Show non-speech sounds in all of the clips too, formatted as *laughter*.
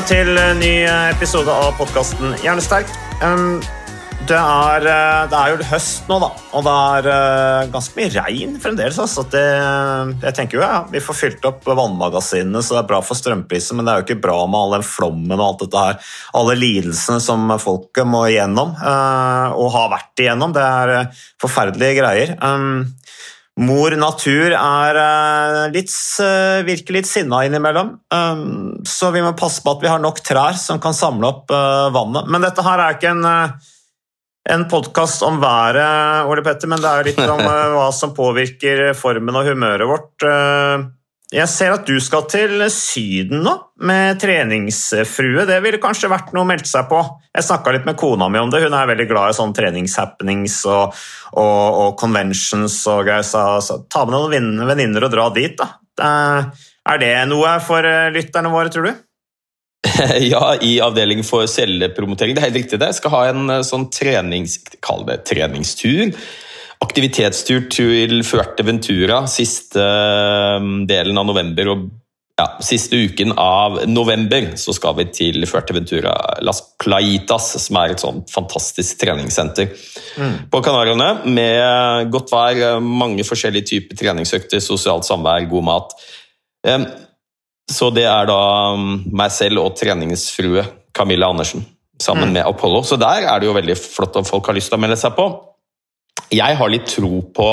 Velkommen til en ny episode av podkasten Hjernesterk. Det, er, eh, det er jo høst nå, da, og det er eh, ganske mye regn fremdeles. Altså. Det, jeg tenker jo, ja, Vi får fylt opp vannmagasinene, så det er bra for strømpriser, men det er jo ikke bra med all den flommen og alt dette her. Alle lidelsene som folket må igjennom, eh, og har vært igjennom. Det er eh, forferdelige greier. Mor natur er eh, litt, eh, virker litt sinna innimellom, um, så vi må passe på at vi har nok trær som kan samle opp eh, vannet. Men dette her er ikke en, en podkast om været, Ole Petter, men det er litt om *laughs* hva som påvirker formen og humøret vårt. Jeg ser at du skal til Syden nå, med treningsfrue. Det ville kanskje vært noe å melde seg på. Jeg snakka litt med kona mi om det. Hun er veldig glad i sånne treningshappenings og, og, og conventions og greier. Så, så ta med noen venn- venninner og dra dit, da. Er det noe for eh, lytterne våre, tror du? *laughs* Ja, i avdeling for cellepromotering. Det er helt riktig det. Jeg skal ha en eh, sånn trenings... Kall det treningstur. Aktivitetstur til Fuerteventura siste eh, delen av november. og ja, Siste uken av november så skal vi til Fuerteventura Las Plaitas, som er et sånt fantastisk treningssenter på Kanariøyene. Med godt vær, mange forskjellige typer treningsøkter, sosialt samvær, god mat. Så det er da um, meg selv og treningsfrue Camilla Andersen sammen med Apollo. Så der er det jo veldig flott om folk har lyst til å melde seg på. Jeg har litt tro på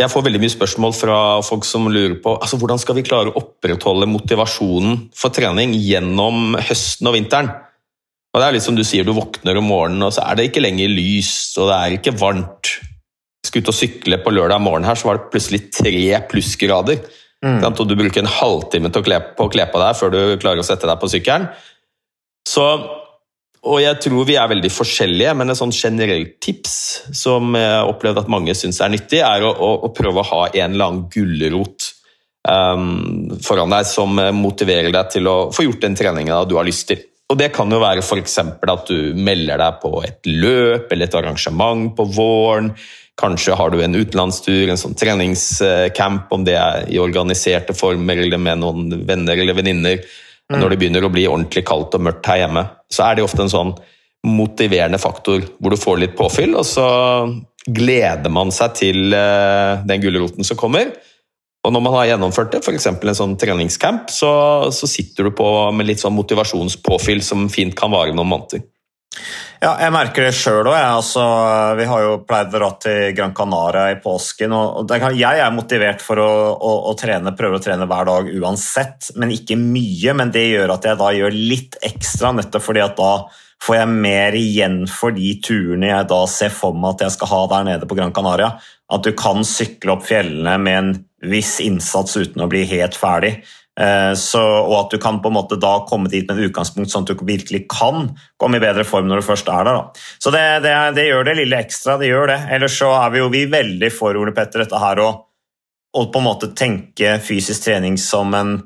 Jeg får veldig mye spørsmål fra folk som lurer på altså, hvordan skal vi klare å opprettholde motivasjonen for trening gjennom høsten og vinteren. Og det er litt som du sier, du våkner om morgenen, og så er det ikke lenger lyst, og det er ikke varmt. Jeg skulle ut og sykle på lørdag morgen her, så var det plutselig tre plussgrader. Mm. Og du bruker en halvtime til å kle på, kle på deg før du klarer å sette deg på sykkelen. Så, og jeg tror vi er veldig forskjellige, men et sånn generelt tips som jeg har opplevd at mange syns er nyttig, er å, å, å prøve å ha en eller annen gulrot um, foran deg som motiverer deg til å få gjort den treningen du har lyst til. Og Det kan jo være f.eks. at du melder deg på et løp eller et arrangement på våren. Kanskje har du en utenlandstur, en sånn treningscamp, om det er i organiserte former eller med noen venner eller venninner. Når det begynner å bli ordentlig kaldt og mørkt her hjemme, så er det ofte en sånn motiverende faktor hvor du får litt påfyll, og så gleder man seg til eh, den gulroten som kommer. Og når man har gjennomført det, f.eks. en sånn treningscamp, så, så sitter du på med litt sånn motivasjonspåfyll som fint kan vare noen måneder. Ja, jeg merker det sjøl òg. Altså, vi har jo pleid å dra til Gran Canaria i påsken. og Jeg er motivert for å, å, å trene, prøve å trene hver dag uansett, men ikke mye. Men det gjør at jeg da gjør litt ekstra, nettopp fordi at da får jeg mer igjen for de turene jeg da ser for meg at jeg skal ha der nede på Gran Canaria. At du kan sykle opp fjellene med en viss innsats uten å bli helt ferdig. Eh, Så, og at du kan på en måte da komme dit med et utgangspunkt sånn at du virkelig kan komme i bedre form når du først er der. Da. Så det, det, det gjør det lille ekstra. det gjør det. Ellers så er vi jo vi veldig for Ole Petter, dette her å, å på en måte tenke fysisk trening som en,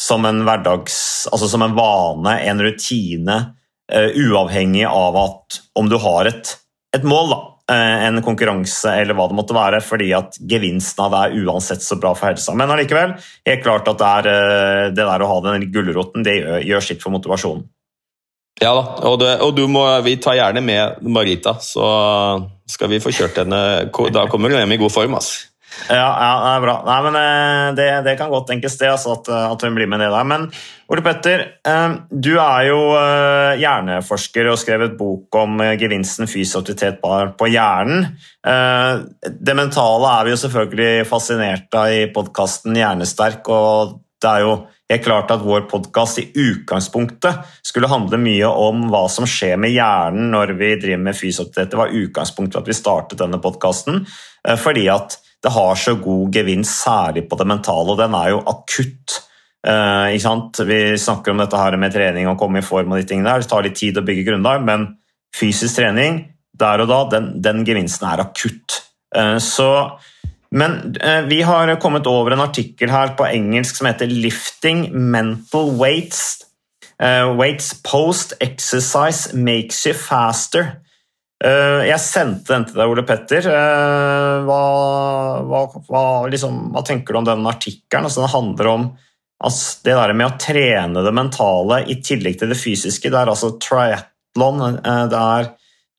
som en hverdags... Altså som en vane, en rutine, uh, uavhengig av at om du har et, et mål, da. Eh, En konkurranse eller hva det måtte være, fordi at gevinsten av det er uansett så bra for helsa. Men allikevel, helt klart at det, er, eh, det der å ha den gulroten, det gjør, sitt for motivasjonen. Ja da, og, det, og må, vi tar gjerne med Marita, så skal vi få kjørt henne. Da kommer hun hjem i god form. altså. Ja, ja, det er bra. Nei, men eh, det, det kan godt tenkes det, altså, at, at, hun blir med det der. Men Ole Petter, eh, du er jo eh, hjerneforsker og skrev et bok om gevinsten fysisk aktivitet på hjernen. Det mentale er vi jo selvfølgelig fascinert av i podkasten Hjernesterk, og det er jo helt klart at vår podkast i utgangspunktet skulle handle mye om hva som skjer med hjernen når vi driver med fysiaktivitet. Det var utgangspunktet for at vi startet denne podkasten, fordi at det har så god gevinst, særlig på det mentale, og den er jo akutt. Uh, Vi snakker om dette her med trening og komme i form, og de tingene der. det tar litt tid å bygge grunnlag, men fysisk trening der og da, den, den gevinsten er akutt. Eh, så, men eh, vi har kommet over en artikkel her på engelsk som heter 'Lifting Mental Weights'. weights post exercise makes you faster. Eh, jeg sendte den til deg, Ole Petter. Eh, hva, hva, hva, liksom, hva tenker du om den artikkelen? Altså, den handler om altså, det der med å trene det mentale i tillegg til det fysiske. Det er altså triatlon. Eh, det er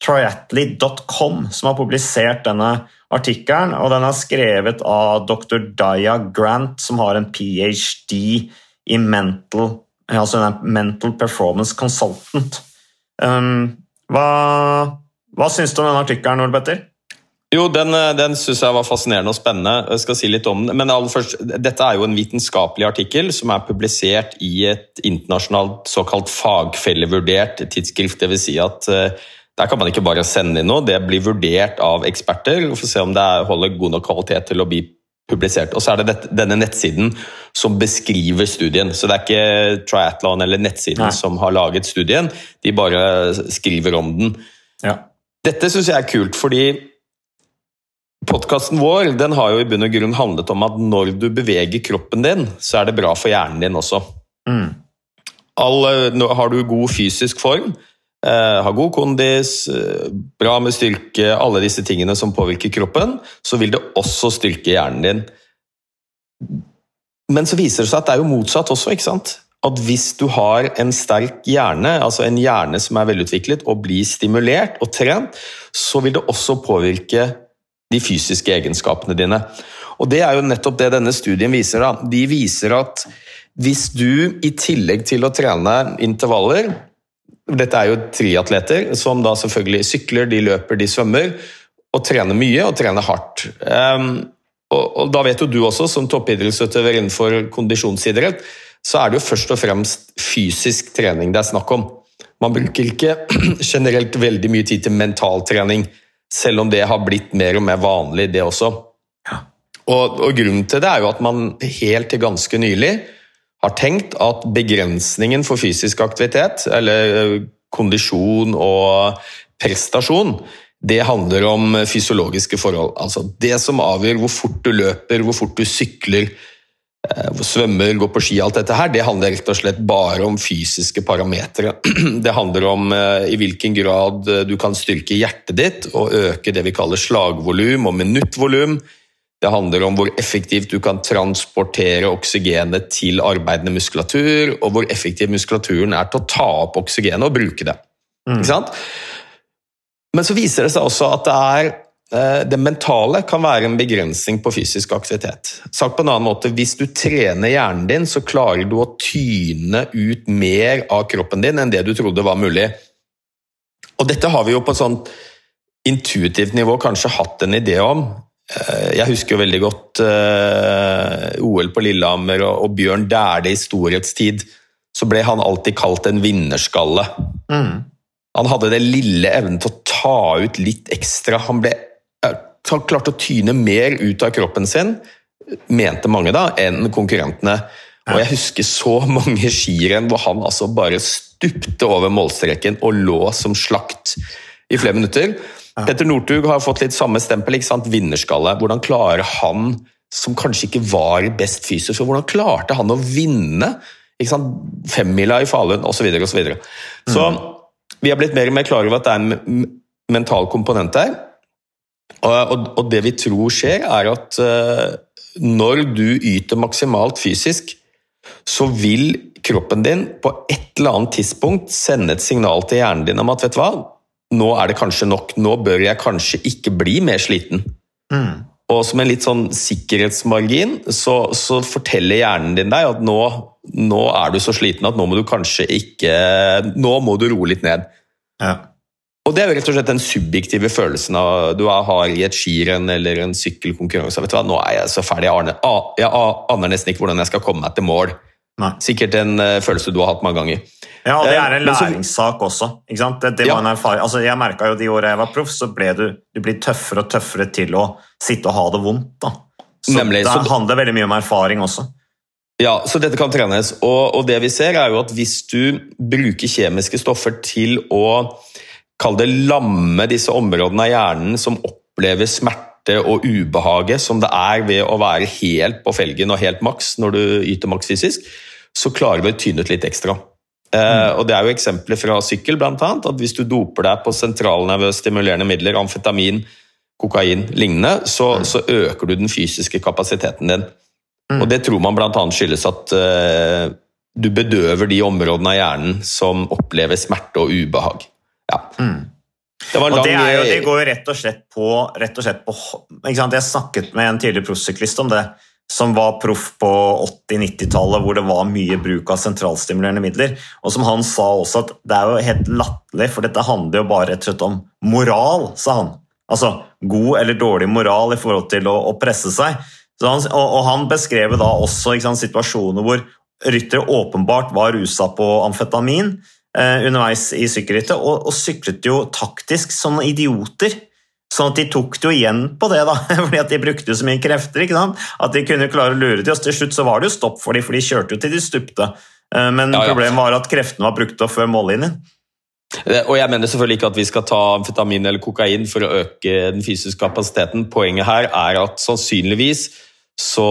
triatly.com som har publisert denne artikkelen. og Den er skrevet av dr. Daya Grant, som har en ph.d. i mental, altså en mental performance consultant. Um, hva hva syns du om denne artikkelen, Ole Petter? Jo, Den, eh, den syns jeg var fascinerende og spennende. Jeg skal si litt om den. Men aller først, Dette er jo en vitenskapelig artikkel som er publisert i et internasjonalt såkalt fagfellevurdert tidsskrift. Dvs. Si at uh, der kan man ikke bare sende inn noe, det blir vurdert av eksperter for å se om det holder god nok kvalitet til å bli publisert. Og så er det denne nettsiden som beskriver studien. Så det er ikke Triathlon eller nettsiden Nei. som har laget studien, de bare skriver om den. Ja. Dette syns jeg er kult, fordi podkasten vår den har jo i bunn og grunn handlet om at når du beveger kroppen din, så er det bra for hjernen din også. Mm. All, har du god fysisk form, eh, har god kondis, eh, bra med styrke, alle disse tingene som påvirker kroppen, så vil det også styrke hjernen din. Men så viser det seg at det er jo motsatt også. ikke sant? At hvis du har en sterk hjerne, altså en hjerne som er velutviklet og blir stimulert og trent, så vil det også påvirke de fysiske egenskapene dine. Og Det er jo nettopp det denne studien viser. Da. De viser at hvis du i tillegg til å trene intervaller Dette er jo triatleter som da selvfølgelig sykler, de løper, de svømmer, og trener mye og trener hardt. Um, og, og, Da vet jo du også, som toppidrettsutøver innenfor kondisjonsidrett, så er det jo først og fremst fysisk trening det er snakk om. Man bruker ikke *clears throat* generelt veldig mye tid til mentaltrening, selv om det har blitt mer og mer vanlig, det også. Ja. Og, og, grunnen til det er jo at man helt til ganske nylig har tenkt at begrensningen for fysisk aktivitet, eller eh, kondisjon og prestasjon, det handler om fysiologiske forhold. Altså det som avgjør hvor fort du løper, hvor fort du sykler, svømmer, går på ski, alt dette her, det handler rett og slett bare om fysiske parametere. *clears throat* Det handler om eh, i hvilken grad eh, du kan styrke hjertet ditt og øke det vi kaller slagvolum og minuttvolum. Det handler om hvor effektivt du kan transportere oksygenet til arbeidende muskulatur, og hvor effektiv muskulaturen er til å ta opp oksygenet og bruke det. Mm. Men så viser det seg også at det er Eh, det mentale kan være en begrensning på fysisk aktivitet. Sagt på en annen måte, Hvis du trener hjernen din, så klarer du å tyne ut mer av kroppen din enn det du trodde var mulig. Og Dette har vi jo på et sånt intuitivt nivå kanskje hatt en idé om. Eh, jeg husker jo veldig godt uh, OL på Lillehammer og, og Bjørn Dæhlie i storhetstid. Så ble han alltid kalt en vinnerskalle. Mm. Han hadde det lille evnen til å ta ut litt ekstra. Han ble klarte å tyne mer ut av kroppen sin, mente mange da, enn konkurrentene. Og Jeg husker så *laughs* mange skirenn hvor han altså bare stupte over målstreken og lå som slakt i flere minutter. Petter Northug har fått litt samme stempel, ikke sant? vinnerskalle. Hvordan klarer han, som kanskje ikke var best fysisk, hvordan klarte han å vinne ikke sant? femmila i Falun osv. Så, videre, og så, videre. så mm. vi har blitt mer og mer klar over at det er en mental komponent der. Og, det vi tror skjer, er at eh, når du yter maksimalt fysisk, så vil kroppen din på et eller annet tidspunkt sende et signal til hjernen din om at vet du hva, nå er det kanskje nok, nå bør jeg kanskje ikke bli mer sliten. Mm. Og som en litt sånn sikkerhetsmargin så, så forteller hjernen din deg at nå, nå, er du så sliten at nå må du kanskje ikke Nå må du roe litt ned. Ja. Og det er jo rett og slett den subjektive følelsen av du har i et skirenn eller en sykkelkonkurranse. vet du hva, Nå er jeg så ferdig, jeg aner, jeg aner nesten ikke hvordan jeg skal komme meg til mål. Nei. Sikkert en uh, følelse du har hatt mange ganger. Ja, og det er en Eh, så- læringssak også. ikke? Det, det Ja. en. Altså, jeg merka jo de åra jeg var proff, så ble du, du blir tøffere og tøffere til å sitte og ha det vondt. da. Så Nemlig, det så- handler veldig mye om erfaring også. Ja, så dette kan trenes. Og, og det vi ser, er jo at hvis du bruker kjemiske stoffer til å Kall det lamme disse områdene av hjernen som opplever smerte og ubehaget som det er ved å være helt på felgen og helt maks når du yter maks fysisk, så klarer vi å tyne ut litt ekstra. Eh, og Det er jo eksempler fra sykkel, annet, at hvis du doper deg på sentralnervøse stimulerende midler, amfetamin, kokain, lignende, så, så øker du den fysiske kapasiteten din. Og Det tror man bl.a. skyldes at uh, du bedøver de områdene av hjernen som opplever smerte og ubehag. Ja. Det var en Og lang det, jo, det går jo rett og slett på, og slett på? Jeg snakket med en tidligere proffsyklist om det, som var proff på 80-90-tallet, hvor det var mye bruk av sentralstimulerende midler. Og som han sa også, at det er jo helt latterlig, for dette handler jo bare rett og slett om moral, sa han. Altså god eller dårlig moral i forhold til å, å presse seg. Så han, og, og han beskrev da også sant, situasjoner hvor ryttere åpenbart var rusa på amfetamin underveis i sykkelrittet, og, og syklet jo taktisk som idioter. Sånn at de tok det jo igjen på det, da, *laughs* fordi at de brukte jo så mye krefter. ikke sant? At de kunne klare å lure til oss. Til slutt så var det jo stopp for dem, for de kjørte jo til de stupte. Eh, Men Ja, ja. problemet var at kreftene var brukt opp før mållinjen. Eh, Og jeg mener selvfølgelig ikke at vi skal ta amfetamin eller kokain for å øke den fysiske kapasiteten. Poenget her er at sannsynligvis så,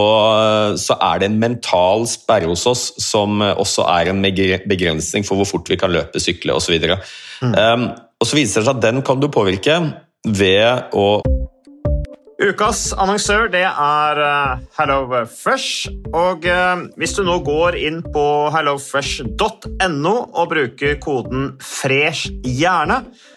så er det en mental sperre hos oss som også er en begrensning for hvor fort vi kan løpe, sykle osv. Mm. Um, og så viser det seg at den kan du påvirke ved å Ukas annonsør det er HelloFresh. Og eh, hvis du nå går inn på hellofresh.no og bruker koden 'fresh hjerne',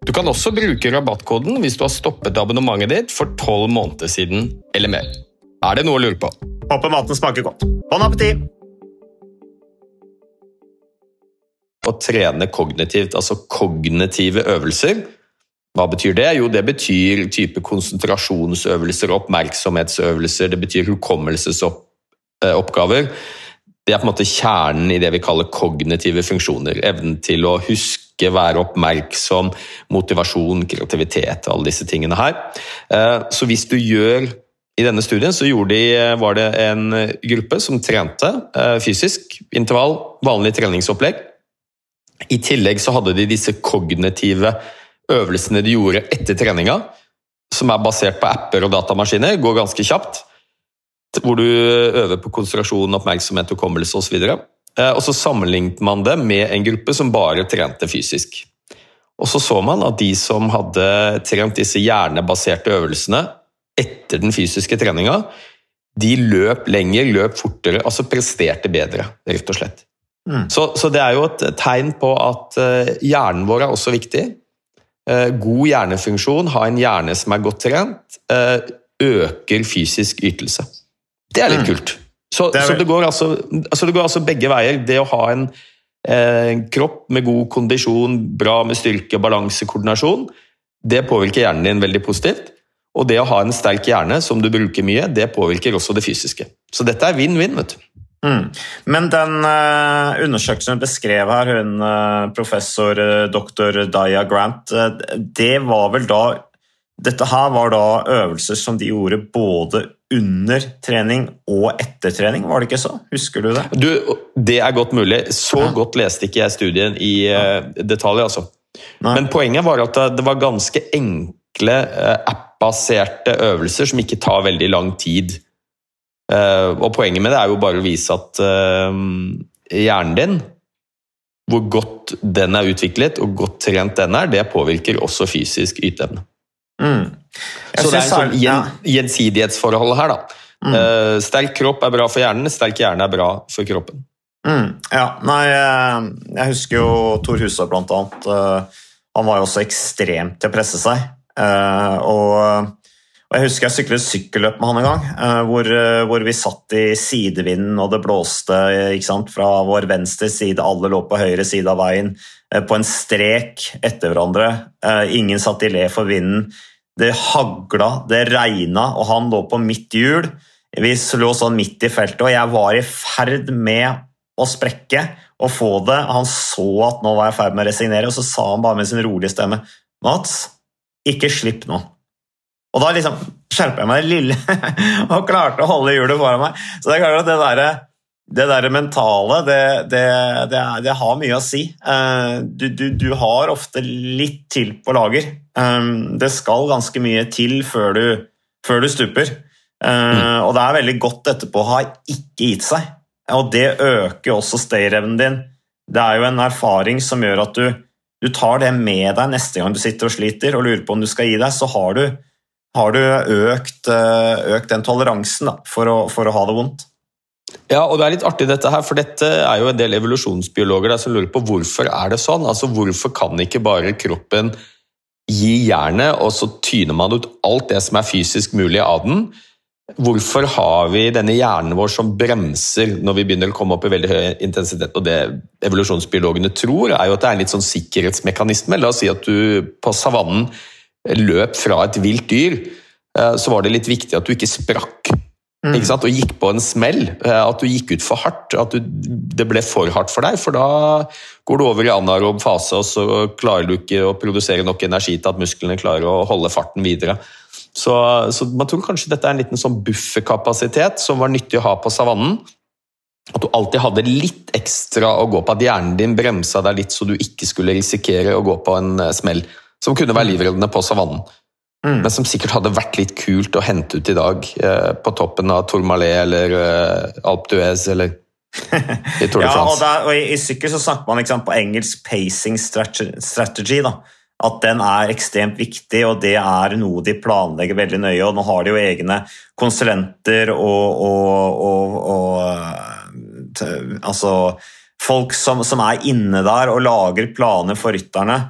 Du kan også bruke rabattkoden hvis du har stoppet abonnementet ditt for tolv måneder siden eller mer. Er det noe å lure på? Håper maten smaker godt. Bon appétit! Å trene kognitivt, altså kognitive øvelser. Hva betyr det? Jo, det betyr type konsentrasjonsøvelser, oppmerksomhetsøvelser, det betyr hukommelsesoppgaver. Det er på en måte kjernen i det vi kaller kognitive funksjoner. Evnen til å huske, være oppmerksom, motivasjon, kreativitet, alle disse tingene her. Eh, så hvis du gjør i denne studien så de, var det en gruppe som trente eh, fysisk, intervall, vanlig treningsopplegg. I tillegg så hadde de disse kognitive øvelsene de gjorde etter treninga, som er basert på apper og datamaskiner, går ganske kjapt hvor du øver på konsentrasjon, oppmerksomhet, hukommelse osv. Og, eh, og så sammenlignet man det med en gruppe som bare trente fysisk. Og så så man at de som hadde trent disse hjernebaserte øvelsene etter den fysiske treninga, de løp lenger, løp fortere, altså presterte bedre, rett og slett. Mm. Så, så, det er jo et tegn på at eh, hjernen vår er også viktig. Eh, god hjernefunksjon, ha en hjerne som er godt trent, øker fysisk ytelse. Det er litt mm. kult. Så, det, så det, går altså, altså det, går altså, begge veier. Det å ha en eh, kropp med god kondisjon, bra med styrke, balanse, koordinasjon, det påvirker hjernen din veldig positivt. Og det å ha en sterk hjerne som du bruker mye, det påvirker også det fysiske. Så dette er vinn-vinn. vet du. Mm. Men den uh, undersøkelsen hun beskrev her, hun uh, professor uh, dr. Daya Grant, det var vel da Dette her var da øvelser som de gjorde både under trening og etter trening, var det ikke så? Husker du det? Du, det er godt mulig. Så ja. godt leste ikke jeg studien i ja. detalj, altså. Nei. Men poenget var at det var ganske enkle uh, app-baserte øvelser som ikke tar veldig lang tid. Og poenget med det er jo bare å vise at hjernen din, hvor godt den er utviklet og godt trent den er, det påvirker også fysisk yteevne. Mm. Så det er en sånn gjen, gjensidighetsforhold her, da. Mm. Uh, sterk kropp er bra for hjernen, sterk hjerne er bra for kroppen. Mm. Ja, nei, eh, jeg husker jo Tor Husa blant annet. Uh, han var jo også ekstremt til å presse seg. Uh, og, og, jeg husker jeg syklet sykkelløp med han en gang, hvor, hvor, vi satt i sidevinden, og det blåste fra vår venstre side, alle lå på høyre side av veien, på en strek etter hverandre. ingen satt i le for vinden. Det hagla, det regna, og han lå på mitt hjul. Vi lå sånn midt i feltet, og jeg var i ferd med å sprekke og få det. Han så at nå var jeg i ferd med å resignere, og så sa han bare med sin rolige stemme Mats, ikke slipp nå. Og da liksom skjerpa jeg meg lille *laughs* og klarte å holde hjulet foran meg. Så det er klart at det derre det der mentale, det, det, det, det, har mye å si. Eh, du, du, du, har ofte litt til på lager. Eh, det skal ganske mye til før du, før du stuper. Eh, mm. Og det er veldig godt etterpå å ha ikke gitt seg. Og det øker også stayerevnen din. Det er jo en erfaring som gjør at du, du, tar det med deg neste gang du sitter og sliter og lurer på om du skal gi deg, så har du, har du økt, økt, den toleransen da, for, å, for å ha det vondt. Ja, og det er litt artig dette her, for dette er jo en del evolusjonsbiologer der som lurer på hvorfor er det sånn. Altså, Hvorfor kan ikke bare kroppen gi jernet, og så tyner man ut alt det som er fysisk mulig av den? Hvorfor har vi denne hjernen vår som bremser når vi begynner å komme opp i veldig høy intensitet? Og det evolusjonsbiologene tror, er jo at det er en litt sånn sikkerhetsmekanisme. La oss si at du på savannen løp fra et vilt dyr. Eh, så var det litt viktig at du ikke sprakk Mm. Og gikk på en smell. Eh, at du gikk ut for hardt. At du, det ble for hardt for deg. For da går du over i anarob fase, og så klarer du ikke å produsere nok energi til at musklene klarer å holde farten videre. Så, så man tror kanskje dette er en liten sånn bufferkapasitet som var nyttig å ha på savannen. at du alltid hadde litt ekstra å gå på. At hjernen din bremsa deg litt så du ikke skulle risikere å gå på en eh, smell. Som kunne være livreddende på savannen. Mm. Men som sikkert hadde vært litt kult å hente ut i dag. Eh, på toppen av Tourmalet eller eh, Alpe d'Huez eller i Tour de *laughs* Ja, og, France. der, og i, I sykkel så snakker man sant, på engelsk pacing strategy. da. At den er ekstremt viktig, og det er noe de planlegger veldig nøye. og Nå har de jo egne konsulenter og, og, og, og eh, altså, folk som, som er inne der og lager planer for rytterne.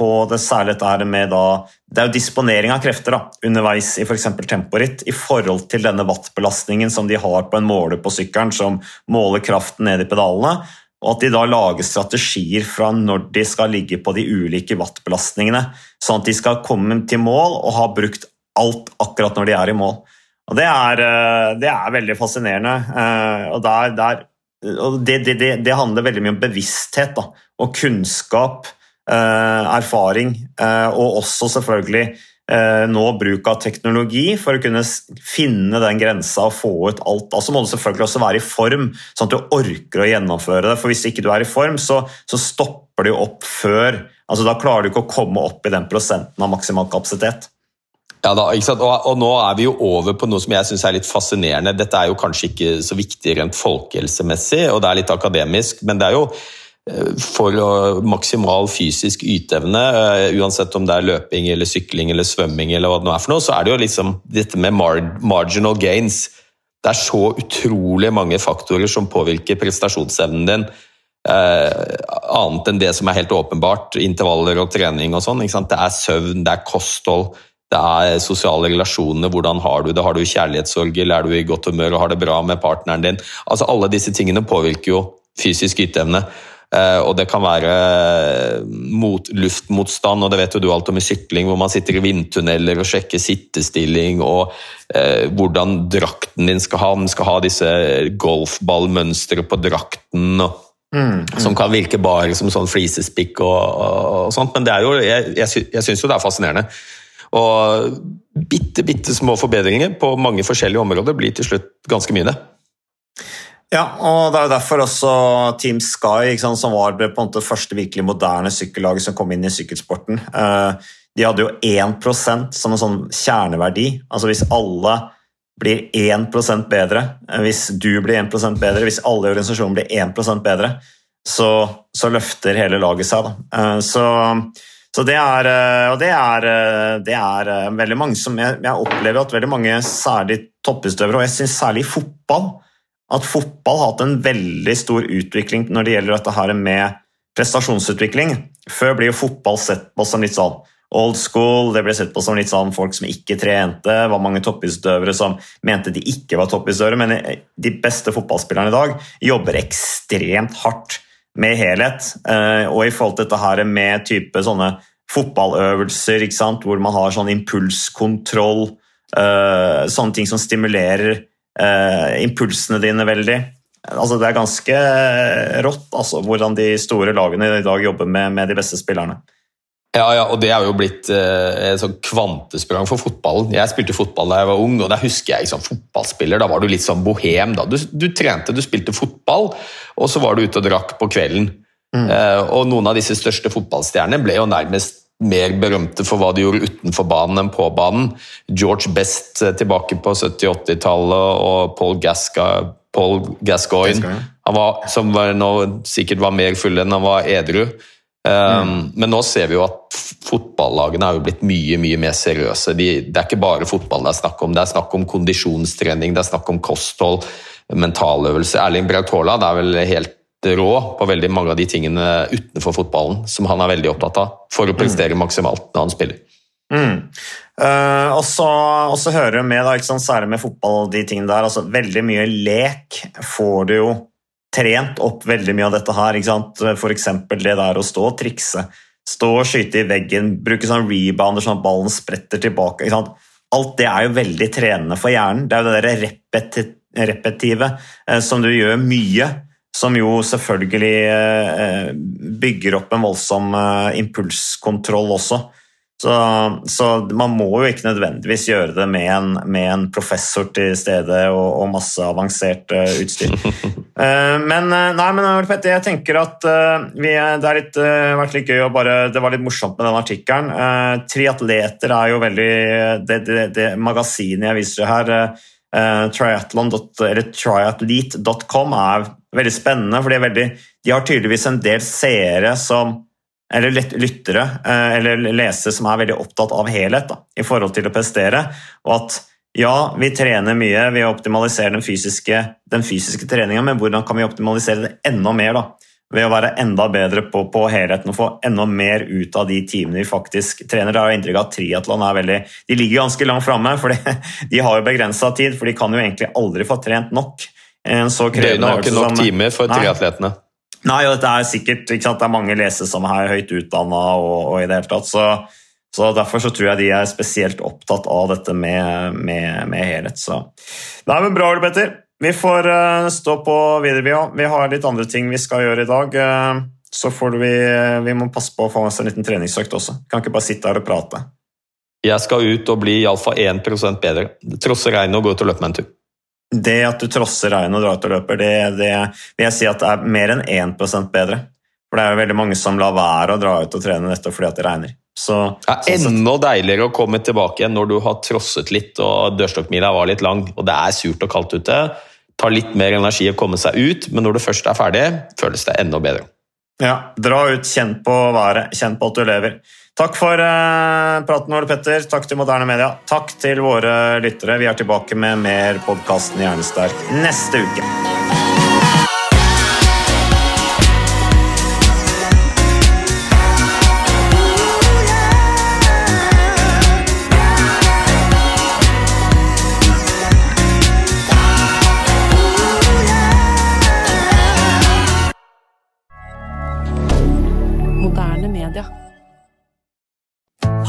På det særlig dette med da, Det er jo disponering av krefter da, underveis i f.eks. temporitt i forhold til denne wattbelastningen som de har på en måler på sykkelen som måler kraften ned i pedalene. Og at de da lager strategier fra når de skal ligge på de ulike wattbelastningene, sånn at de skal komme til mål og ha brukt alt akkurat når de er i mål. Og Det er, eh, det er veldig fascinerende. eh, og der, der, og det, det, det, handler veldig mye om bevissthet da, og kunnskap, erfaring, eh, og også selvfølgelig eh, nå bruk av teknologi for å kunne finne den grensa og få ut alt. Altså må du selvfølgelig også være i form, sånn at du orker å gjennomføre det. For hvis ikke du er i form, så, så stopper jo opp før. Altså Da klarer du ikke å komme opp i den prosenten av maksimal kapasitet. Ja da, ikke sant? Og, og nå er vi jo over på noe som jeg syns er litt fascinerende. Dette er jo kanskje ikke så viktig rent folkehelsemessig, og det er litt akademisk, men det er jo eh, for å- maksimal fysisk yteevne, eh, uansett om det er løping eller sykling eller svømming, eller hva det nå er for noe, så er det jo liksom dette med mar marginal gains. Det er så utrolig mange faktorer som påvirker prestasjonsevnen din. Eh, annet enn det som er helt åpenbart, intervaller og trening og sånn. Det er søvn, det er kosthold, det er sosiale relasjoner, hvordan har du det? Har du kjærlighetssorg, eller er du i godt humør og har det bra med partneren din? Altså Alle disse tingene påvirker jo fysisk yteevne. Eh, og det kan være mot, luftmotstand, og det vet jo du alt om i sykling, hvor man sitter i vindtunneler og sjekker sittestilling, og eh, hvordan drakten din skal ha. Den skal ha disse golfballmønstre på drakten. og som kan virke bare som sånn flisespikk og, og, og sånt, men det er jo, jeg, jeg, jeg syns jo det er fascinerende. Og bitte, bitte små forbedringer på mange forskjellige områder blir til slutt ganske mye, det. Ja, og det er jo derfor også Team Sky, sant, som var på en måte første virkelig moderne sykkellaget som kom inn i sykkelsporten, eh, de hadde jo 1% som en sånn kjerneverdi. Altså hvis alle blir 1 bedre, eh, hvis du blir 1% bedre, hvis alle i organisasjonen blir 1 bedre, så, så løfter hele laget seg. Eh, Så, så det er, og det er, det er veldig mange som jeg, jeg opplever at veldig mange, særlig toppidrettsutøvere, og jeg syns særlig i fotball, at fotball har hatt en veldig stor utvikling når det gjelder dette her med prestasjonsutvikling. Før ble jo fotball sett på som litt sånn old school, det ble sett på som litt sånn folk som ikke trente. Var mange toppidrettsutøvere som mente de ikke var toppidrettsutøvere, men de beste fotballspillerne i dag jobber ekstremt hardt med helhet. Eh, Og i forhold til dette her med type sånne fotballøvelser, hvor man har sånn impulskontroll, eh, sånne ting som stimulerer eh, impulsene dine veldig. Altså, det er ganske rått altså, hvordan de store lagene i dag jobber med, med de beste spillerne. Ja, ja, og det er jo blitt eh, et sånn kvantesprang for fotballen. Jeg spilte fotball da jeg var ung, og da husker jeg som fotballspiller, da var du litt sånn bohem. da. Du, du trente, du spilte fotball, og så var du ute og drakk på kvelden. Eh, og noen av disse største fotballstjernene ble jo nærmest mer berømte for hva de gjorde utenfor banen enn på banen. George Best eh, tilbake på 70-80-tallet og Paul, Gasca, Paul Gascoigne, var, som var, nå sikkert var mer full enn han var edru. Um, Men nå ser vi jo at fotballagene er jo blitt mye mye mer seriøse. De, det er ikke bare fotball det er snakk om, det er snakk om kondisjonstrening, det er snakk om kosthold, mentaløvelse. Erling Braut Haaland er vel helt rå på veldig mange av de tingene utenfor fotballen som han er veldig opptatt av for å prestere maksimalt når han spiller. Mm. Uh, og så hører du med, da, sant, særlig med fotball og de tingene der, altså veldig mye lek får du jo trent opp veldig mye av dette her. ikke sant? For eksempel det der å stå og trikse. Stå og skyte i veggen, bruke sånn rebounder sånn at ballen spretter tilbake. ikke sant? Alt det er jo veldig trenende for hjernen. Det er jo det der repeti repetive eh, som du gjør mye, som jo selvfølgelig eh, bygger opp en voldsom eh, impulskontroll også. Så, så man må jo ikke nødvendigvis gjøre det med en, med en professor til stede og, og masse avansert eh, utstyr. *laughs* Men nei, men Petter, jeg tenker at vi, det har vært litt gøy å bare Det var litt morsomt med den artikkelen. Triatleter er jo veldig Det, det, det magasinet jeg viser her, triathlon. eller triathlete.com, er veldig spennende. for er veldig, de har tydeligvis en del seere som eller lyttere eh, eller lesere som er veldig opptatt av helhet da, i forhold til å prestere. Og at ja, vi trener mye, vi optimaliserer den fysiske, den fysiske treninga, men hvordan kan vi optimalisere det enda mer? da? Ved å være enda bedre på, på helheten og få enda mer ut av de timene vi faktisk trener. Det har jo inntrykk av at triatlon er veldig De ligger ganske langt framme, for *laughs* de har jo begrensa tid, for de kan jo egentlig aldri få trent nok. En så krevende Døgnet har ikke nok timer for Nei. triatletene. Nei, og dette er sikkert ikke sant, Det er mange lesere som er høyt utdanna og, og i det hele tatt, så, så derfor så tror jeg de er spesielt opptatt av dette med, med, med helhet. Så. er vel Bra, Ole Petter. Vi får uh, stå på videre, vi òg. Vi har litt andre ting vi skal gjøre i dag. Uh, så får vi, vi må passe på å få oss en liten treningsøkt også. Kan ikke bare sitte her og prate. Jeg skal ut og bli iallfall 1% bedre. Trosse regnet og gå ut og løpe meg en tur. Det at du trosser regnet og drar ut og løper, det, det vil jeg si at det er mer enn 1% bedre. For det er jo veldig mange som lar være å dra ut og trene nettopp fordi at det regner. Så, Det er sånn enda deiligere å komme tilbake igjen når du har trosset litt og dørstokkmila var litt lang og det er surt og kaldt ute. Tar litt mer energi å komme seg ut, men når du først er ferdig, føles det enda bedre. Ja, dra ut, kjenn på været, kjenn på at du lever. Takk for eh, praten, Ole Petter. Takk til Moderne Media. Takk til våre lyttere. Vi er tilbake med mer podkasten Hjernesterk neste uke.